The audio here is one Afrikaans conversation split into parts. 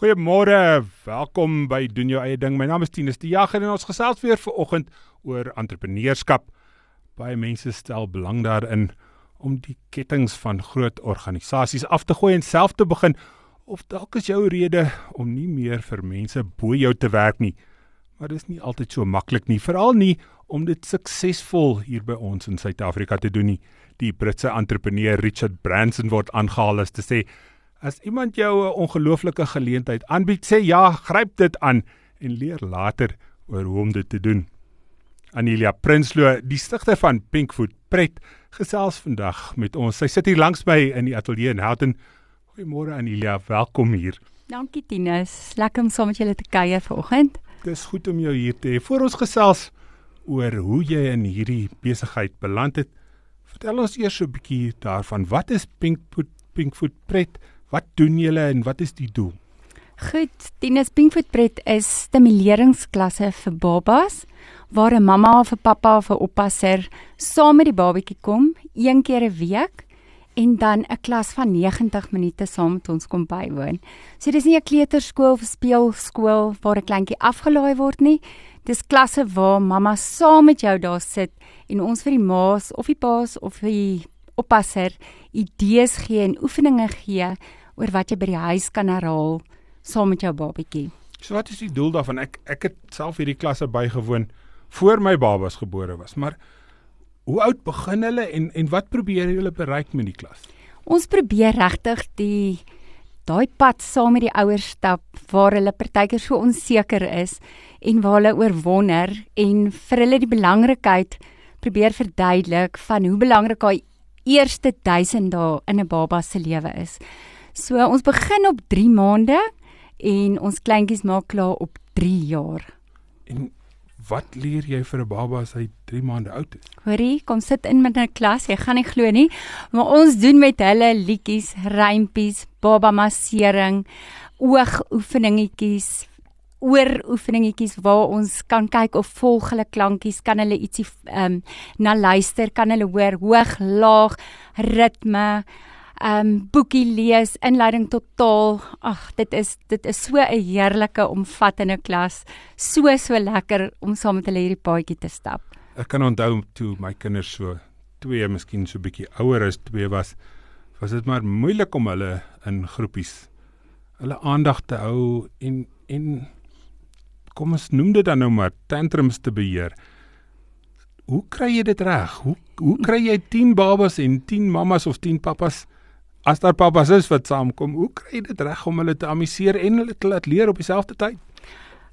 Goeiemôre, welkom by doen jou eie ding. My naam is Tinus die Jager en ons gesels weer ver oggend oor entrepreneurskap. Baie mense stel belang daarin om die kettinge van groot organisasies af te gooi en self te begin of dalk is jou rede om nie meer vir mense bo jou te werk nie. Maar dis nie altyd so maklik nie, veral nie om dit suksesvol hier by ons in Suid-Afrika te doen nie. Die Britse entrepreneur Richard Branson word aangehaal as te sê As iemand jou 'n ongelooflike geleentheid aanbied, sê ja, gryp dit aan en leer later oor hoe om dit te doen. Anelia Prinsloo, die stigter van Pinkfoot Pret, gesels vandag met ons. Sy sit hier langs my in die ateljee in Houghton. Goeiemôre Anelia, welkom hier. Dankie Tinus, lekker om saam met julle te kuier vanoggend. Dis goed om jou hier te hê. Voor ons gesels oor hoe jy in hierdie besigheid beland het, vertel ons eers so 'n bietjie daarvan. Wat is Pinkfoot Pinkfoot Pret? Wat doen julle en wat is die doel? Goed, Tinus Pinkfoot Pret is stimuleringsklasse vir babas waar 'n mamma of 'n pappa of 'n oppasser saam met die babatjie kom een keer 'n week en dan 'n klas van 90 minute saam met ons kom bywoon. So dis nie 'n kleuterskool of speelskool waar 'n kleintjie afgelaai word nie. Dis klasse waar mamma saam met jou daar sit en ons vir die ma's of die pa's of die oppasser idees gee en oefeninge gee oor wat jy by die huis kan herhaal saam met jou babatjie. So wat is die doel daarvan? Ek ek het self hierdie klasse bygewoon voor my babas gebore was, maar hoe oud begin hulle en en wat probeer julle bereik met die klas? Ons probeer regtig die daai pad saam met die ouers stap waar hulle partykeer so onseker is en waar hulle oor wonder en vir hulle die belangrikheid probeer verduidelik van hoe belangrik daai eerste 1000 dae in 'n baba se lewe is. So ons begin op 3 maande en ons kleintjies maak klaar op 3 jaar. En wat leer jy vir 'n baba as hy 3 maande oud is? Hoorie, kom sit in met 'n klas, jy gaan nie glo nie, maar ons doen met hulle liedjies, rympies, baba massering, oogoefeningetjies, ooroefeningetjies waar ons kan kyk of volg hulle klankies, kan hulle ietsie ehm um, na luister, kan hulle hoor hoog, laag, ritme, ehm um, boekie lees, inleiding tot taal. Ag, dit is dit is so 'n heerlike omvattende klas. So so lekker om saam met hulle hierdie paadjie te stap. Ek kan onthou toe my kinders so twee, miskien so bietjie ouer as twee was, was dit maar moeilik om hulle in groepies hulle aandag te hou en en kom ons noem dit dan nou maar tantrums te beheer. Hoe kry jy dit reg? Hoe hoe kry jy 10 babas en 10 mammas of 10 pappas as daar pappas is wat saamkom, hoe kry jy dit reg om hulle te amuseer en hulle te laat leer op dieselfde tyd?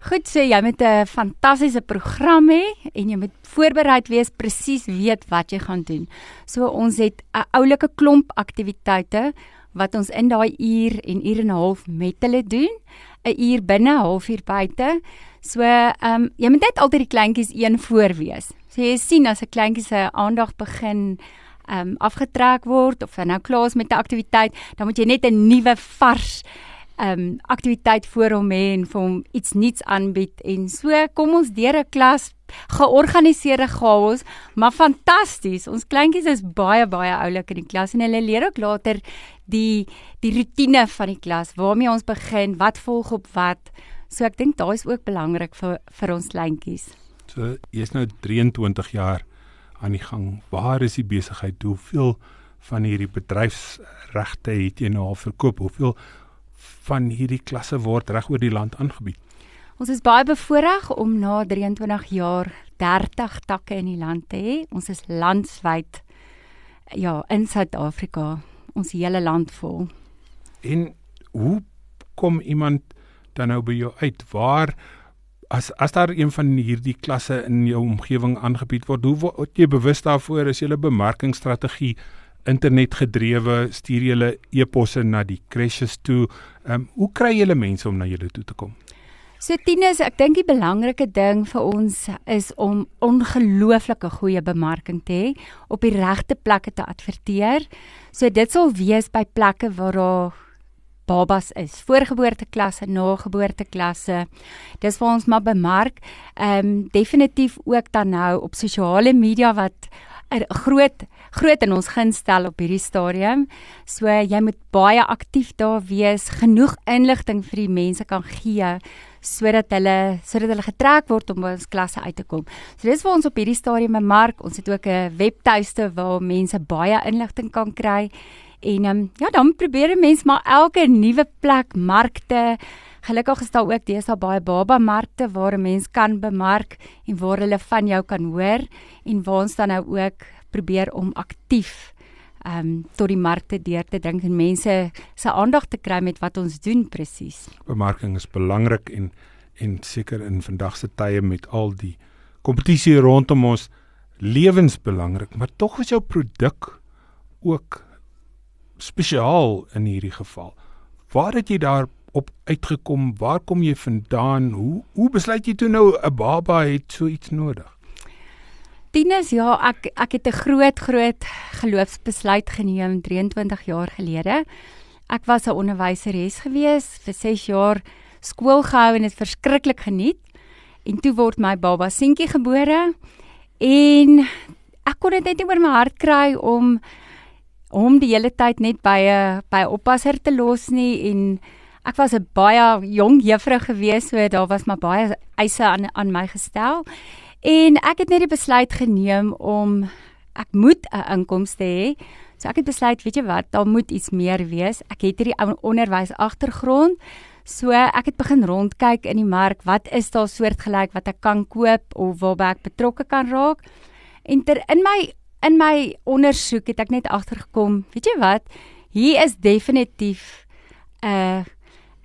Goed sê jy met 'n fantastiese program hê en jy moet voorbereid wees presies weet wat jy gaan doen. So ons het 'n oulike klomp aktiwiteite wat ons in daai uur en uur en 'n half met hulle doen. 'n Uur binne, 'n halfuur buite. So ehm um, jy moet net altyd die kleintjies een voor wees. So jy sien as 'n kleintjie se aandag begin um afgetrek word of nou klaar is met 'n aktiwiteit, dan moet jy net 'n nuwe vars um aktiwiteit voor hom hê en vir hom iets nuuts aanbied en so kom ons deur 'n klas georganiseerde chaos, maar fantasties. Ons kleintjies is baie baie oulik in die klas en hulle leer ook later die die rotine van die klas, waarmee ons begin, wat volg op wat. So ek dink daai is ook belangrik vir vir ons kleintjies. So jy's nou 23 jaar aan die gang? Waar is die besigheid? Hoeveel van hierdie bedryfsregte het jy nou al verkoop? Hoeveel van hierdie klasse word reg oor die land aangebied? Ons is baie bevoorreg om na 23 jaar 30 takke in die land te hê. Ons is landwyd ja, in Suid-Afrika, ons hele land vol. En hoe kom iemand dan nou by jou uit? Waar as as daar een van hierdie klasse in jou omgewing aangebied word, hoe word jy bewus daarvoor as jy 'n bemarkingsstrategie internet gedrewe stuur jy e-posse na die crashes toe? Ehm um, hoe kry jy mense om na julle toe te kom? So Tinus, ek dink die belangrike ding vir ons is om ongelooflike goeie bemarking te hê, op die regte plekke te adverteer. So dit sal wees by plekke waar daar babas is. Voorgeboorteklasse, nageboorteklasse. Dis waar ons maar bemark. Ehm um, definitief ook dan nou op sosiale media wat 'n groot groot in ons gunstel op hierdie stadium. So jy moet baie aktief daar wees, genoeg inligting vir die mense kan gee sodat hulle sodat hulle getrek word om by ons klasse uit te kom. So dis vir ons op hierdie stadium 'n mark. Ons het ook 'n webtuiste waar mense baie inligting kan kry. En um, ja, dan probeer mense maar elke nuwe plek markte Gelukkig is daar ook deesdae baie baba markte waar 'n mens kan bemark en waar hulle van jou kan hoor en waar ons dan nou ook probeer om aktief ehm um, tot die markte deur te dink en mense se aandag te kry met wat ons doen presies. Bemarking is belangrik en en seker in vandag se tye met al die kompetisie rondom ons lewensbelangrik, maar tog is jou produk ook spesiaal in hierdie geval. Waar het jy daar op uitgekom? Waar kom jy vandaan? Hoe hoe besluit jy toe nou 'n baba het so iets nodig? Tinus, ja, ek ek het 'n groot groot geloofsbesluit geneem 23 jaar gelede. Ek was 'n onderwyseres gewees vir 6 jaar skool gehou en dit verskriklik geniet. En toe word my baba seentjie gebore en ek kon dit net nie oor my hart kry om hom die hele tyd net by 'n by 'n oppasser te los nie en ek was 'n baie jong juffrou gewees, so daar was maar baie eise aan aan my gestel. En ek het net die besluit geneem om ek moet 'n inkomste hê. So ek het besluit, weet jy wat, daar moet iets meer wees. Ek het hierdie onderwys agtergrond. So ek het begin rondkyk in die mark, wat is daar soortgelyk wat ek kan koop of waarby ek betrokke kan raak? En ter in my in my ondersoek het ek net agtergekom, weet jy wat, hier is definitief 'n uh,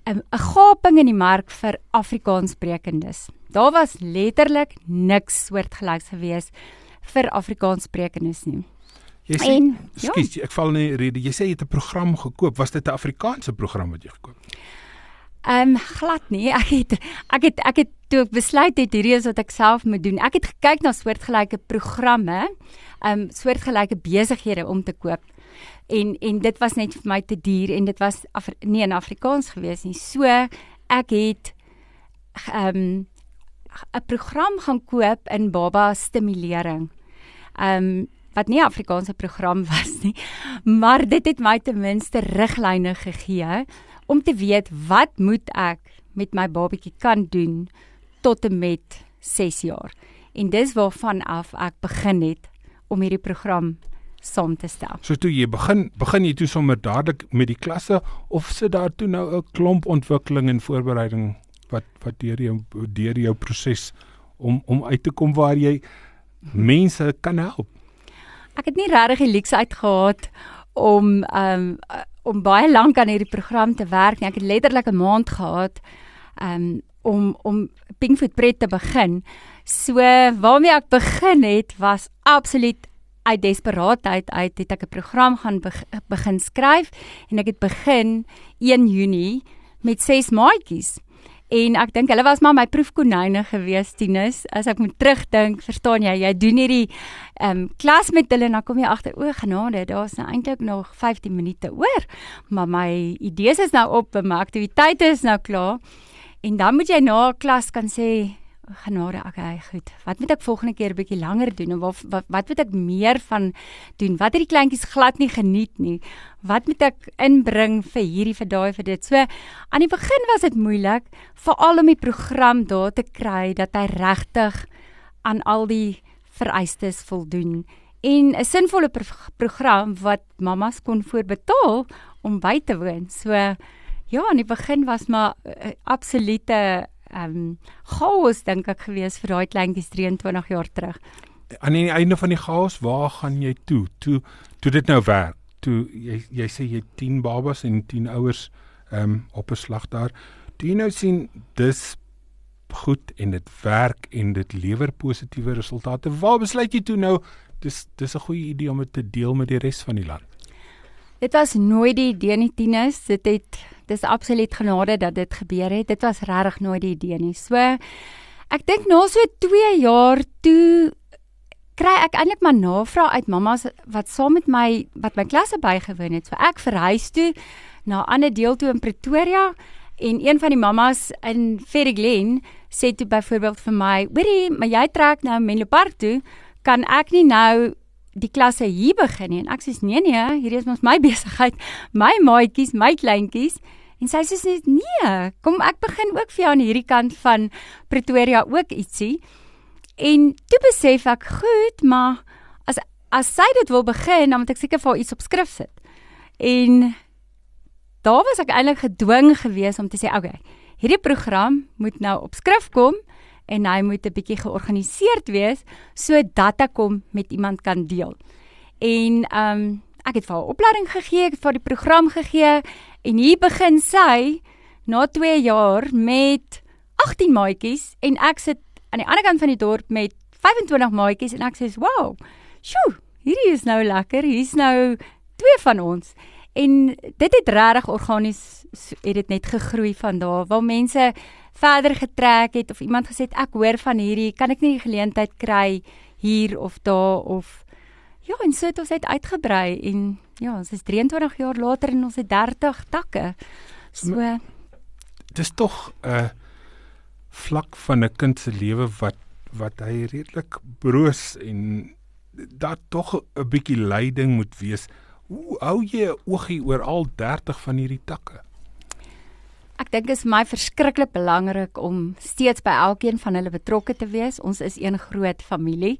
'n 'n gaping in die mark vir Afrikaanssprekendes. Daar was letterlik niks soortgelyks gewees vir Afrikaanssprekendes nie. Jy sê, en, ja. skus, ek val nie rede. Jy sê jy het 'n program gekoop. Was dit 'n Afrikaanse program wat jy gekoop het? Ehm um, glad nie. Ek het ek het ek het toe ek besluit het hierdie is wat ek self moet doen. Ek het gekyk na soortgelyke programme, ehm um, soortgelyke besighede om te koop en en dit was net vir my te duur en dit was Af nie in Afrikaans gewees nie. So ek het ehm um, 'n program gaan koop in baba stimulering. Ehm um, wat nie Afrikaanse program was nie, maar dit het my ten minste riglyne gegee om te weet wat moet ek met my babatjie kan doen tot en met 6 jaar. En dis waarvan af ek begin het om hierdie program saam te stel. So toe jy begin, begin jy toe sommer dadelik met die klasse of sit daar toe nou 'n klomp ontwikkeling en voorbereiding wat wat deur jou deur jou proses om om uit te kom waar jy mense kan help. Ek het nie regtig die luxe uitgehad om um om baie lank aan hierdie program te werk nie. Ek het letterlik 'n maand gehad um om om Pinkfoot Pret te begin. So waarmee ek begin het was absoluut uit desperaatheid uit het ek 'n program gaan be begin skryf en ek het begin 1 Junie met 6 maatjies. En ek dink hulle was maar my proefkonyne gewees Tinus. As ek moet terugdink, verstaan jy, jy doen hierdie ehm um, klas met hulle en dan kom jy agter o, genade, daar's nou eintlik nog 15 minute oor. Maar my idees is nou op, my aktiwiteite is nou klaar. En dan moet jy na klas kan sê, genade okay goed. Wat moet ek volgende keer 'n bietjie langer doen en wat wat wat moet ek meer van doen? Wat het die kleintjies glad nie geniet nie? Wat moet ek inbring vir hierdie vir daai vir dit? So aan die begin was dit moeilik veral om die program daar te kry dat hy regtig aan al die vereistes voldoen en 'n sinvolle pro program wat mamas kon voorbetaal om by te woon. So ja aan die begin was maar uh, absolute ehm um, chaos dink ek gewees vir daai kleintjies 23 jaar terug. Aan die einde van die chaos, waar gaan jy toe? Toe toe dit nou werk. Toe jy jy sê jy 10 babas en 10 ouers ehm um, op 'n slag daar. Toe jy nou sien dis goed en dit werk en dit lewer positiewe resultate. Waar besluit jy toe nou dis dis 'n goeie idee om dit te deel met die res van die land? Dit was nooit die idee nie Tinus. Dit het dis absoluut genade dat dit gebeur het. Dit was regtig nooit die idee nie. So ek dink na so 2 jaar toe kry ek eintlik maar navraag uit mammas wat saam met my wat my klasse bygewoon het. So ek verhuis toe na 'n ander deel toe in Pretoria en een van die mammas in Ferryglen sê toe byvoorbeeld vir my, "Hoorie, maar jy trek nou Menlo Park toe, kan ek nie nou die klasse hier begin nie. En ek sê nee nee, hierdie is mos my besigheid, my maatjies, my kleintjies. En sy sê net nee, kom ek begin ook vir jou aan hierdie kant van Pretoria ook ietsie. En toe besef ek, goed, maar as as sy dit wil begin, dan moet ek seker vir haar iets op skrif sit. En daar was ek eintlik gedwing geweest om te sê, okay, hierdie program moet nou op skrif kom en hy moet 'n bietjie georganiseerd wees sodat ek hom met iemand kan deel. En ehm um, ek het vir haar opleiding gegee, ek het vir die program gegee en hier begin sy na 2 jaar met 18 maatjies en ek sit aan die ander kant van die dorp met 25 maatjies en ek sê, "Wow. Sjoe, hierdie is nou lekker. Hier's nou twee van ons." En dit het regtig organies het dit net gegroei van daar waar mense verder getrek het of iemand gesê ek hoor van hierdie kan ek nie die geleentheid kry hier of daar of ja en so het ons uit uitgebrei en ja ons is 23 jaar later en ons het 30 takke. So dis tog 'n uh, vlak van 'n kind se lewe wat wat hy redelik broos en dat tog 'n bietjie leiding moet wees Hoe hou jy 'n oogie oor al 30 van hierdie takke? Ek dink dit is my verskriklik belangrik om steeds by elkeen van hulle betrokke te wees. Ons is een groot familie.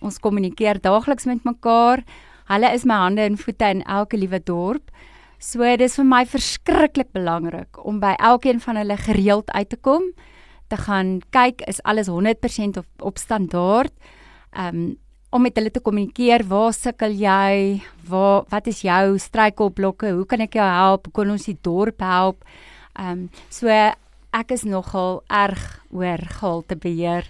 Ons kommunikeer daagliks met mekaar. Hulle is my hande en voete in elke liewe dorp. So dit is vir my verskriklik belangrik om by elkeen van hulle gereeld uit te kom, te gaan kyk is alles 100% op, op standaard. Ehm um, om met hulle te kommunikeer, waar sukkel jy? Waar wat is jou struikelblokke? Hoe kan ek jou help? Hoe kan ons die dorp help? Ehm um, so ek is nogal erg oor gehalte beheer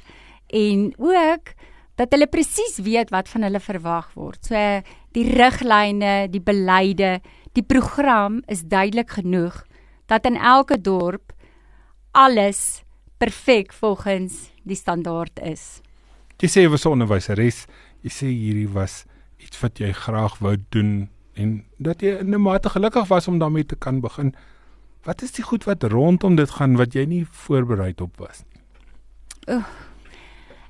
en ook dat hulle presies weet wat van hulle verwag word. So die riglyne, die beleide, die program is duidelik genoeg dat in elke dorp alles perfek volgens die standaard is. Jy sê jy was onderwyseres jy sê hierdie was iets wat jy graag wou doen en dat jy in 'n mate gelukkig was om daarmee te kan begin. Wat is die goed wat rondom dit gaan wat jy nie voorberei op was nie? Oeh.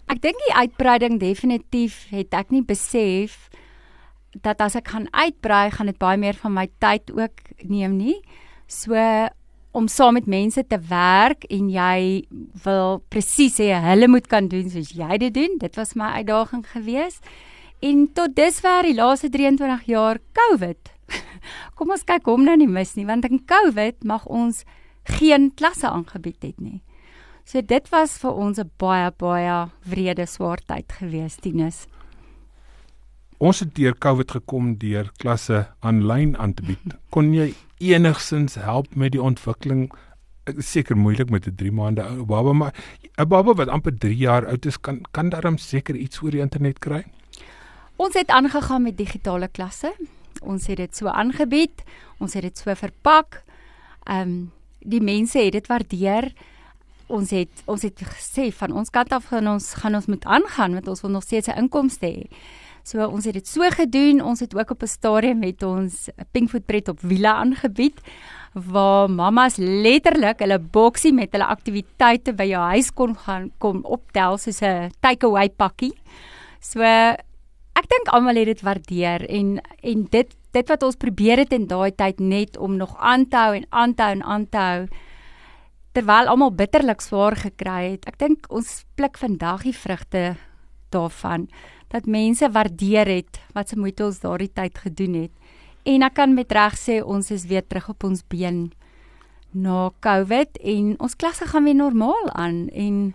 Ek dink die uitbreiding definitief het ek nie besef dat as ek gaan uitbrei, gaan dit baie meer van my tyd ook neem nie. So om saam met mense te werk en jy wil presies hê hulle moet kan doen soos jy dit doen. Dit was my uitdaging geweest. En tot dusver die laaste 23 jaar COVID. Kom ons kyk hom nou nie mis nie want in COVID mag ons geen klasse aangebied het nie. So dit was vir ons 'n baie baie wrede swaar tyd geweest, Tinus. Ons het deur COVID gekom deur klasse aanlyn aan te bied. Kon jy enigsins help met die ontwikkeling seker moeilik met 'n 3 maande ou baba maar 'n baba wat amper 3 jaar oud is kan kan daarom seker iets oor die internet kry. Ons het aangegaan met digitale klasse. Ons het dit so aangebied. Ons het dit so verpak. Ehm um, die mense het dit waardeer. Ons het ons het gesê van ons kant af gaan ons gaan ons moet aangaan met ons wil nog steeds 'n inkomste hê. So ons het dit so gedoen. Ons het ook op 'n stadium met ons Pinkfoot pret op wiele aangebied waar mamas letterlik hulle boksie met hulle aktiwiteite by jou huis kon gaan kom optel soos 'n takeaway pakkie. So ek dink almal het dit waardeer en en dit dit wat ons probeer het in daai tyd net om nog aan te hou en aan te hou en aan te hou terwyl almal bitterlik swaar gekry het. Ek dink ons pluk vandag die vrugte daarvan dat mense waardeer het wat se moeite ons daardie tyd gedoen het. En ek kan met reg sê ons is weer terug op ons been na COVID en ons klasse gaan weer normaal aan en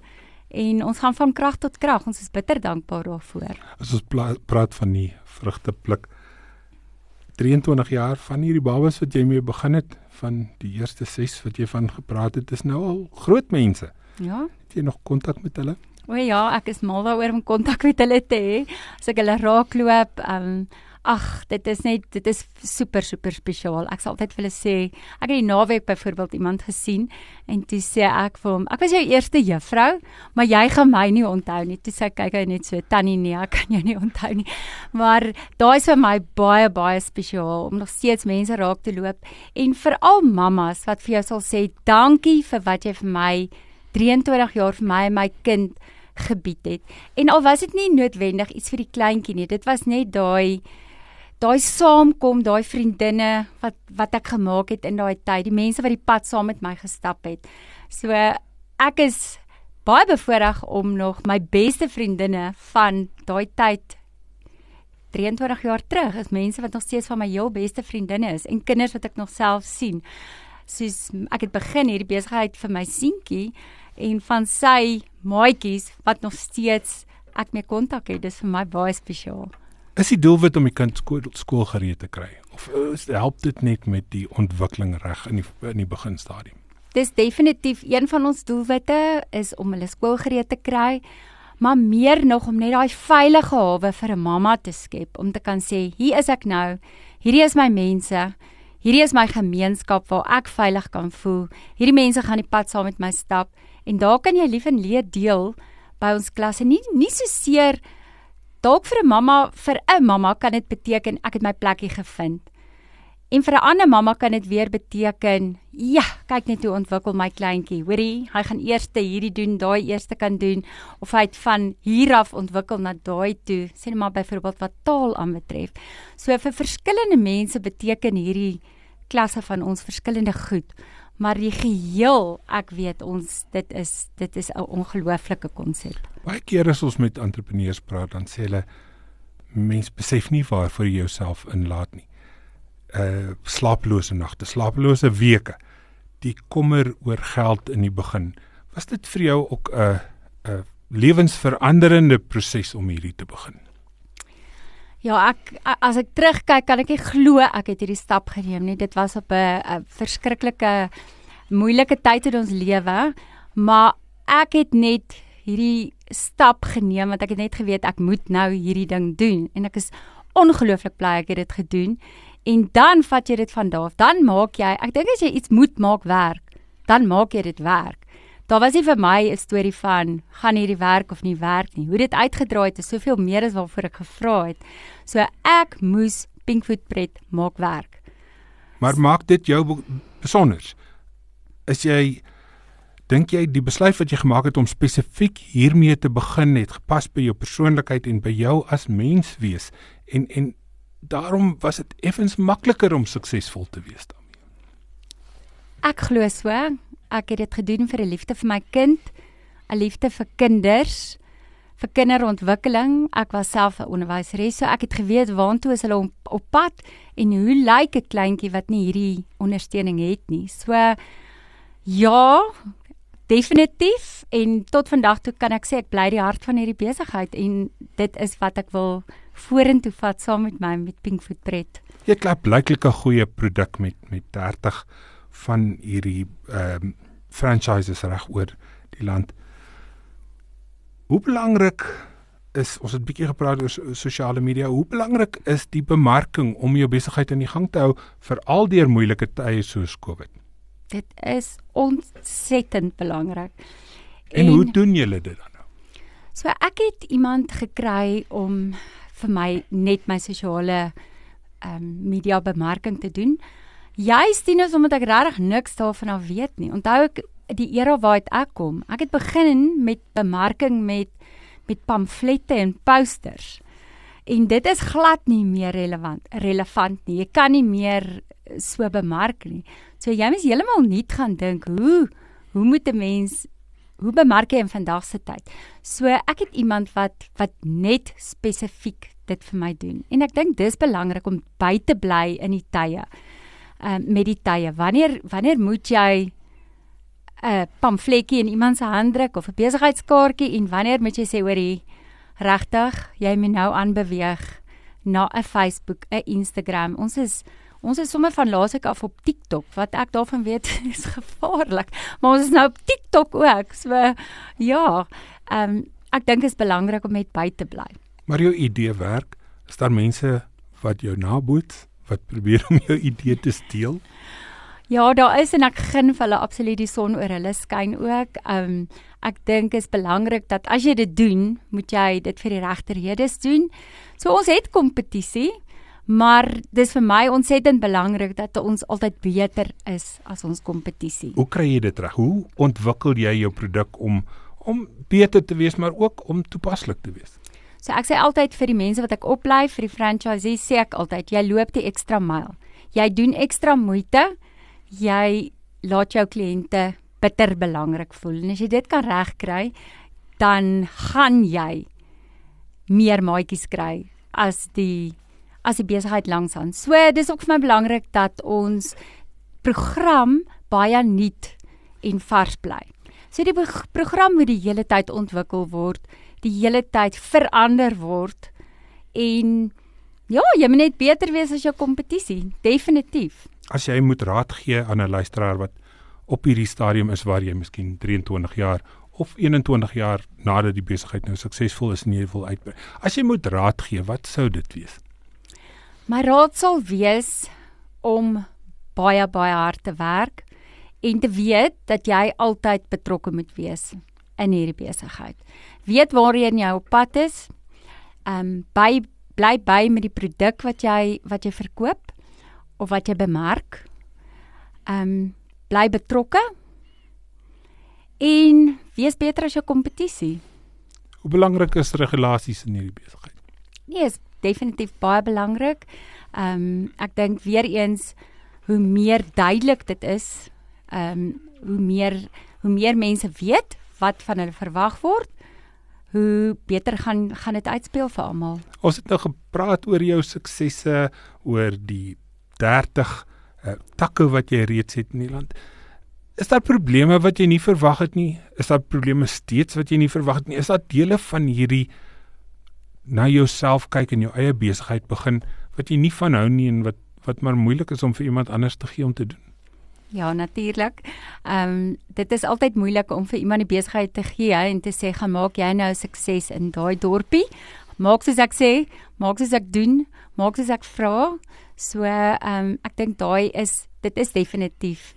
en ons gaan van krag tot krag. Ons is bitter dankbaar daarvoor. As ons praat van die vrugte pluk 23 jaar van hierdie babas wat jy mee begin het van die eerste 6 wat jy van gepraat het is nou al groot mense. Ja. Het jy nog kontak met hulle? O ja, ek is mal daaroor om kontak met hulle te hê. As ek hulle raakloop, ehm um, ag, dit is net dit is super super spesiaal. Ek sal altyd vir hulle sê, ek het die naweek byvoorbeeld iemand gesien en toe sê ek vir hom, ek was jou eerste juffrou, maar jy gaan my nie onthou nie. Toe sê ek kyk hy net so, tannie nee, ek kan jou nie onthou nie. Maar daai is vir my baie baie spesiaal om nog steeds mense raak te loop en veral mammas wat vir jou sal sê, dankie vir wat jy vir my 23 jaar vir my en my kind gebied het. En al was dit nie noodwendig iets vir die kleintjie nie, dit was net daai daai saamkom, daai vriendinne wat wat ek gemaak het in daai tyd, die mense wat die pad saam met my gestap het. So ek is baie bevoorreg om nog my beste vriendinne van daai tyd 23 jaar terug is mense wat nog steeds van my heel beste vriendinne is en kinders wat ek nog self sien. Soos ek het begin hierdie besigheid vir my seentjie en van sy maatjies wat nog steeds ek mee kontak het. Dis vir my baie spesiaal. Is die doelwit om die kind skool gereed te kry of is, help dit net met die ontwikkeling reg in die in die beginstadium? Dis definitief een van ons doelwitte is om hulle skool gereed te kry maar meer nog om net daai veilige hawe vir 'n mamma te skep om te kan sê hier is ek nou hierdie is my mense hierdie is my gemeenskap waar ek veilig kan voel hierdie mense gaan die pad saam met my stap en daar kan jy lief en leed deel by ons klasse nie nie so seer dalk vir 'n mamma vir 'n mamma kan dit beteken ek het my plekkie gevind En vir 'n ander mamma kan dit weer beteken, ja, kyk net hoe ontwikkel my kleintjie. Hoorie, hy gaan eers hierdie doen, daai eerste kan doen of hy het van hier af ontwikkel na daai toe. Sê net maar byvoorbeeld wat taal aanbetref. So vir verskillende mense beteken hierdie klasse van ons verskillende goed. Maar die geheel, ek weet ons dit is dit is 'n ongelooflike konsep. Baie keer as ons met entrepreneurs praat, dan sê hulle mense besef nie waarvoor jy jouself inlaat nie uh slaaplose nagte, slaaplose weke, die kommer oor geld in die begin. Was dit vir jou ook 'n 'n lewensveranderende proses om hierdie te begin? Ja, ek as ek terugkyk, kan ek nie glo ek het hierdie stap geneem nie. Dit was op 'n verskriklike moeilike tyd in ons lewe, maar ek het net hierdie stap geneem want ek het net geweet ek moet nou hierdie ding doen en ek is ongelooflik bly ek het dit gedoen en dan vat jy dit van daar af. Dan maak jy, ek dink as jy iets moet maak werk, dan maak jy dit werk. Daar was nie vir my 'n storie van gaan hierdie werk of nie werk nie. Hoe dit uitgedraai het is soveel meer as waarvoor ek gevra het. So ek moes Pinkfoot pret maak werk. Maar maak dit jou besonder. Is jy dink jy die besluit wat jy gemaak het om spesifiek hiermee te begin het gepas by jou persoonlikheid en by jou as mens wees en en daarom was dit effens makliker om suksesvol te wees daarmee. Ek glo so. Ek het dit gedoen vir 'n liefde vir my kind, 'n liefde vir kinders, vir kinderontwikkeling. Ek was self 'n onderwyseres, so ek het geweet waantoe is hulle op, op pad en hoe lyk 'n kleintjie wat nie hierdie ondersteuning het nie. So ja, definitief en tot vandag toe kan ek sê ek bly die hart van hierdie besigheid en dit is wat ek wil vorentoe vat saam met my met Pinkfoot Pret. Jy klap blyklik 'n goeie produk met met 30 van hierdie ehm um, franchises reg oor die land. Hoe belangrik is ons het 'n bietjie gepraat oor sosiale media. Hoe belangrik is die bemarking om jou besigheid in die gang te hou veral deur moeilike tye soos Covid? Dit is ontsettend belangrik. En, en hoe doen julle dit dan nou? So ek het iemand gekry om vir my net my sosiale ehm um, media bemarking te doen. Juist dien is omdat ek regtig niks daarvan af weet nie. Onthou ek die era waaruit ek kom. Ek het begin met bemarking met met pamflette en posters. En dit is glad nie meer relevant relevant nie. Jy kan nie meer so bemark nie. So jy moet heeltemal nuut gaan dink, hoe hoe moet 'n mens hoe bemark jy in vandag se tyd? So ek het iemand wat wat net spesifiek dit vir my doen. En ek dink dis belangrik om by te bly in die tye. Uh, met die tye. Wanneer wanneer moet jy 'n pamfletjie in iemand se hand druk of 'n besigheidskaartjie en wanneer moet jy sê hoor hier regtig, jy moet nou aanbeweeg na 'n Facebook, 'n Instagram. Ons is Ons is sommer van laasek af op TikTok. Wat ek daarvan weet is gevaarlik. Maar ons is nou op TikTok ook. So ja, ehm um, ek dink dit is belangrik om net by te bly. Maar jou idee werk. Is daar mense wat jou naboot wat probeer om jou idee te steel? Ja, daar is en ek gun vir hulle absoluut die son oor hulle skyn ook. Um, ek dink is belangrik dat as jy dit doen, moet jy dit vir die regte redes doen. So ons het kompetisie. Maar dis vir my ontsettend belangrik dat ons altyd beter is as ons kompetisie. Hoe kry jy dit reg? Hoe ontwikkel jy jou produk om om beter te wees, maar ook om toepaslik te wees. So ek sê altyd vir die mense wat ek oplei vir die franchisees sê ek altyd jy loop die ekstra myl. Jy doen ekstra moeite. Jy laat jou kliënte bitter belangrik voel. En as jy dit kan regkry, dan gaan jy meer maatjies kry as die as die besigheid langsaan. So dis ook vir my belangrik dat ons program baie nuut en vars bly. So die program moet die hele tyd ontwikkel word, die hele tyd verander word en ja, jy moet net beter wees as jou kompetisie, definitief. As jy moet raad gee aan 'n luisteraar wat op hierdie stadium is waar jy miskien 23 jaar of 21 jaar nadat die besigheid nou suksesvol is en jy wil uitbrei. As jy moet raad gee, wat sou dit wees? My raad sal wees om baie baie hard te werk en te weet dat jy altyd betrokke moet wees in hierdie besigheid. Weet waarheen jy op pad is. Ehm um, by bly by met die produk wat jy wat jy verkoop of wat jy bemark. Ehm um, bly betrokke en wees beter as jou kompetisie. Hoe belangrik is regulasies in hierdie besigheid? Nee, is definitief baie belangrik. Ehm um, ek dink weer eens hoe meer duidelik dit is, ehm um, hoe meer hoe meer mense weet wat van hulle verwag word, hoe beter gaan gaan dit uitspeel vir almal. Ons het nou gepraat oor jou suksesse, oor die 30 uh, eh, takke wat jy reeds het in die land. Is daar probleme wat jy nie verwag het nie? Is daar probleme steeds wat jy nie verwag het nie? Is daar dele van hierdie na jouself kyk en jou eie besigheid begin wat jy nie van hou nie en wat wat maar moeilik is om vir iemand anders te gee om te doen? Ja, natuurlik. Ehm um, dit is altyd moeilik om vir iemand die besigheid te gee en te sê gaan maak jy nou sukses in daai dorpie. Maak soos ek sê, maak soos ek doen, maak soos ek vra. So ehm um, ek dink daai is dit is definitief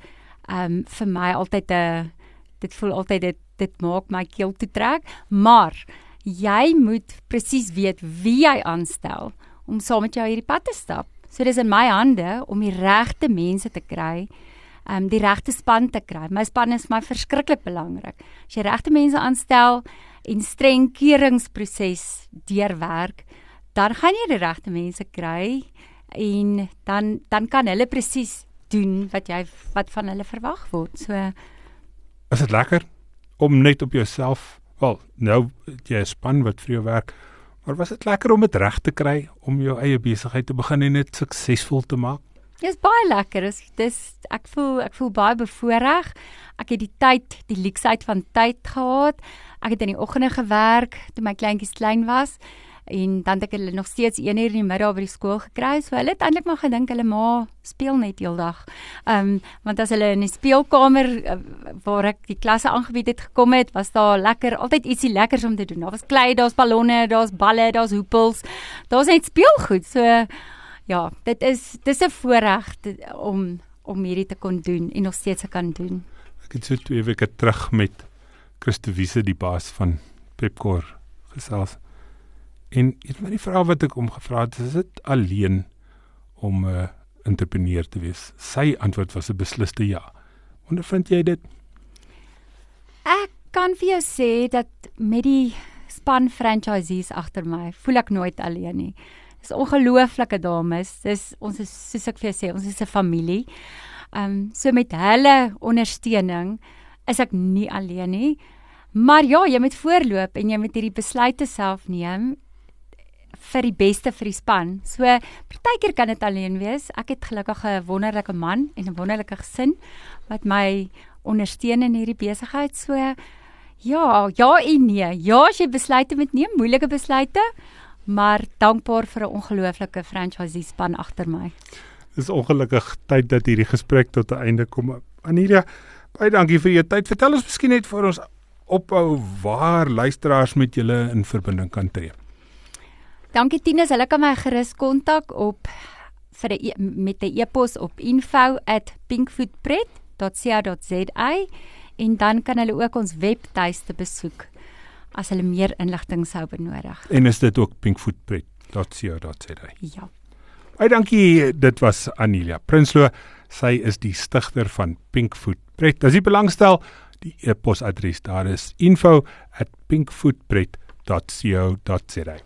ehm um, vir my altyd 'n dit voel altyd dit dit maak my keel toe trek, maar jy moet presies weet wie jy aanstel om saam met jou hierdie pad te stap. So dis in my hande om die regte mense te kry, um die regte span te kry. My span is my verskriklik belangrik. As jy regte mense aanstel en streng keuringsproses deurwerk, dan gaan jy die regte mense kry en dan dan kan hulle presies doen wat jy wat van hulle verwag word. So is dit lekker om net op jouself, wel, nou jy span wat vir jou werk Maar was dit lekker om dit reg te kry om jou eie besigheid te begin en dit suksesvol te maak? Dis baie lekker. Dis dis ek voel ek voel baie bevoordeel. Ek het die tyd, die luksusheid van tyd gehad. Ek het in die oggende gewerk toe my kleintjies klein was en dan het ek hulle nog steeds 1 uur in die middag by die skool gekry. So hulle het eintlik maar gedink hulle ma speel net heeldag. Ehm um, want as hulle in die speelkamer uh, waar ek die klasse aangebied het gekom het, was daar lekker altyd ietsie lekkers om te doen. Daar was klei, daar's ballonne, daar's balle, daar's hoepels. Daar's net speelgoed. So ja, dit is dis 'n voorreg om om hierdie te kon doen en nog steeds te kan doen. Ek het so twee weke terug met Christo Wiese die baas van Pepkor gesels. En iets maar die vraag wat ek hom gevra het, is dit alleen om 'n uh, entrepreneur te wees? Sy antwoord was 'n besliste ja. Ondervind jy dit? Ek kan vir jou sê dat met die span franchisees agter my, voel ek nooit alleen nie. Dis ongelooflike dames. Dis ons is soos ek vir jou sê, ons is 'n familie. Ehm um, so met hulle ondersteuning is ek nie alleen nie. Maar ja, jy moet voorloop en jy moet hierdie besluite self neem vir die beste vir die span. So partykeer kan dit alleen wees. Ek het gelukkig 'n wonderlike man en 'n wonderlike gesin wat my ondersteun in hierdie besigheid. So ja, ja en nee. Ja, as jy besluite moet neem, moeilike besluite, maar dankbaar vir 'n ongelooflike franchisee span agter my. Dis ongelukkig tyd dat hierdie gesprek tot 'n einde kom. Aniria, baie dankie vir jou tyd. Vertel ons miskien net vir ons ophou waar luisteraars met julle in verbinding kan tree. Dankie Tinus, hulle kan my gerus kontak op vir 'n e met 'n e-pos op info@pinkfootpret.co.za en dan kan hulle ook ons webtuiste besoek as hulle meer inligting sou benodig. En is dit ook pinkfootpret.co.za? Ja. Baie dankie, dit was Anelia Prinsloo. Sy is die stigter van Pinkfoot Pret. As jy belangstel, Die e-posadres daar is info@pinkfootpret.co.za.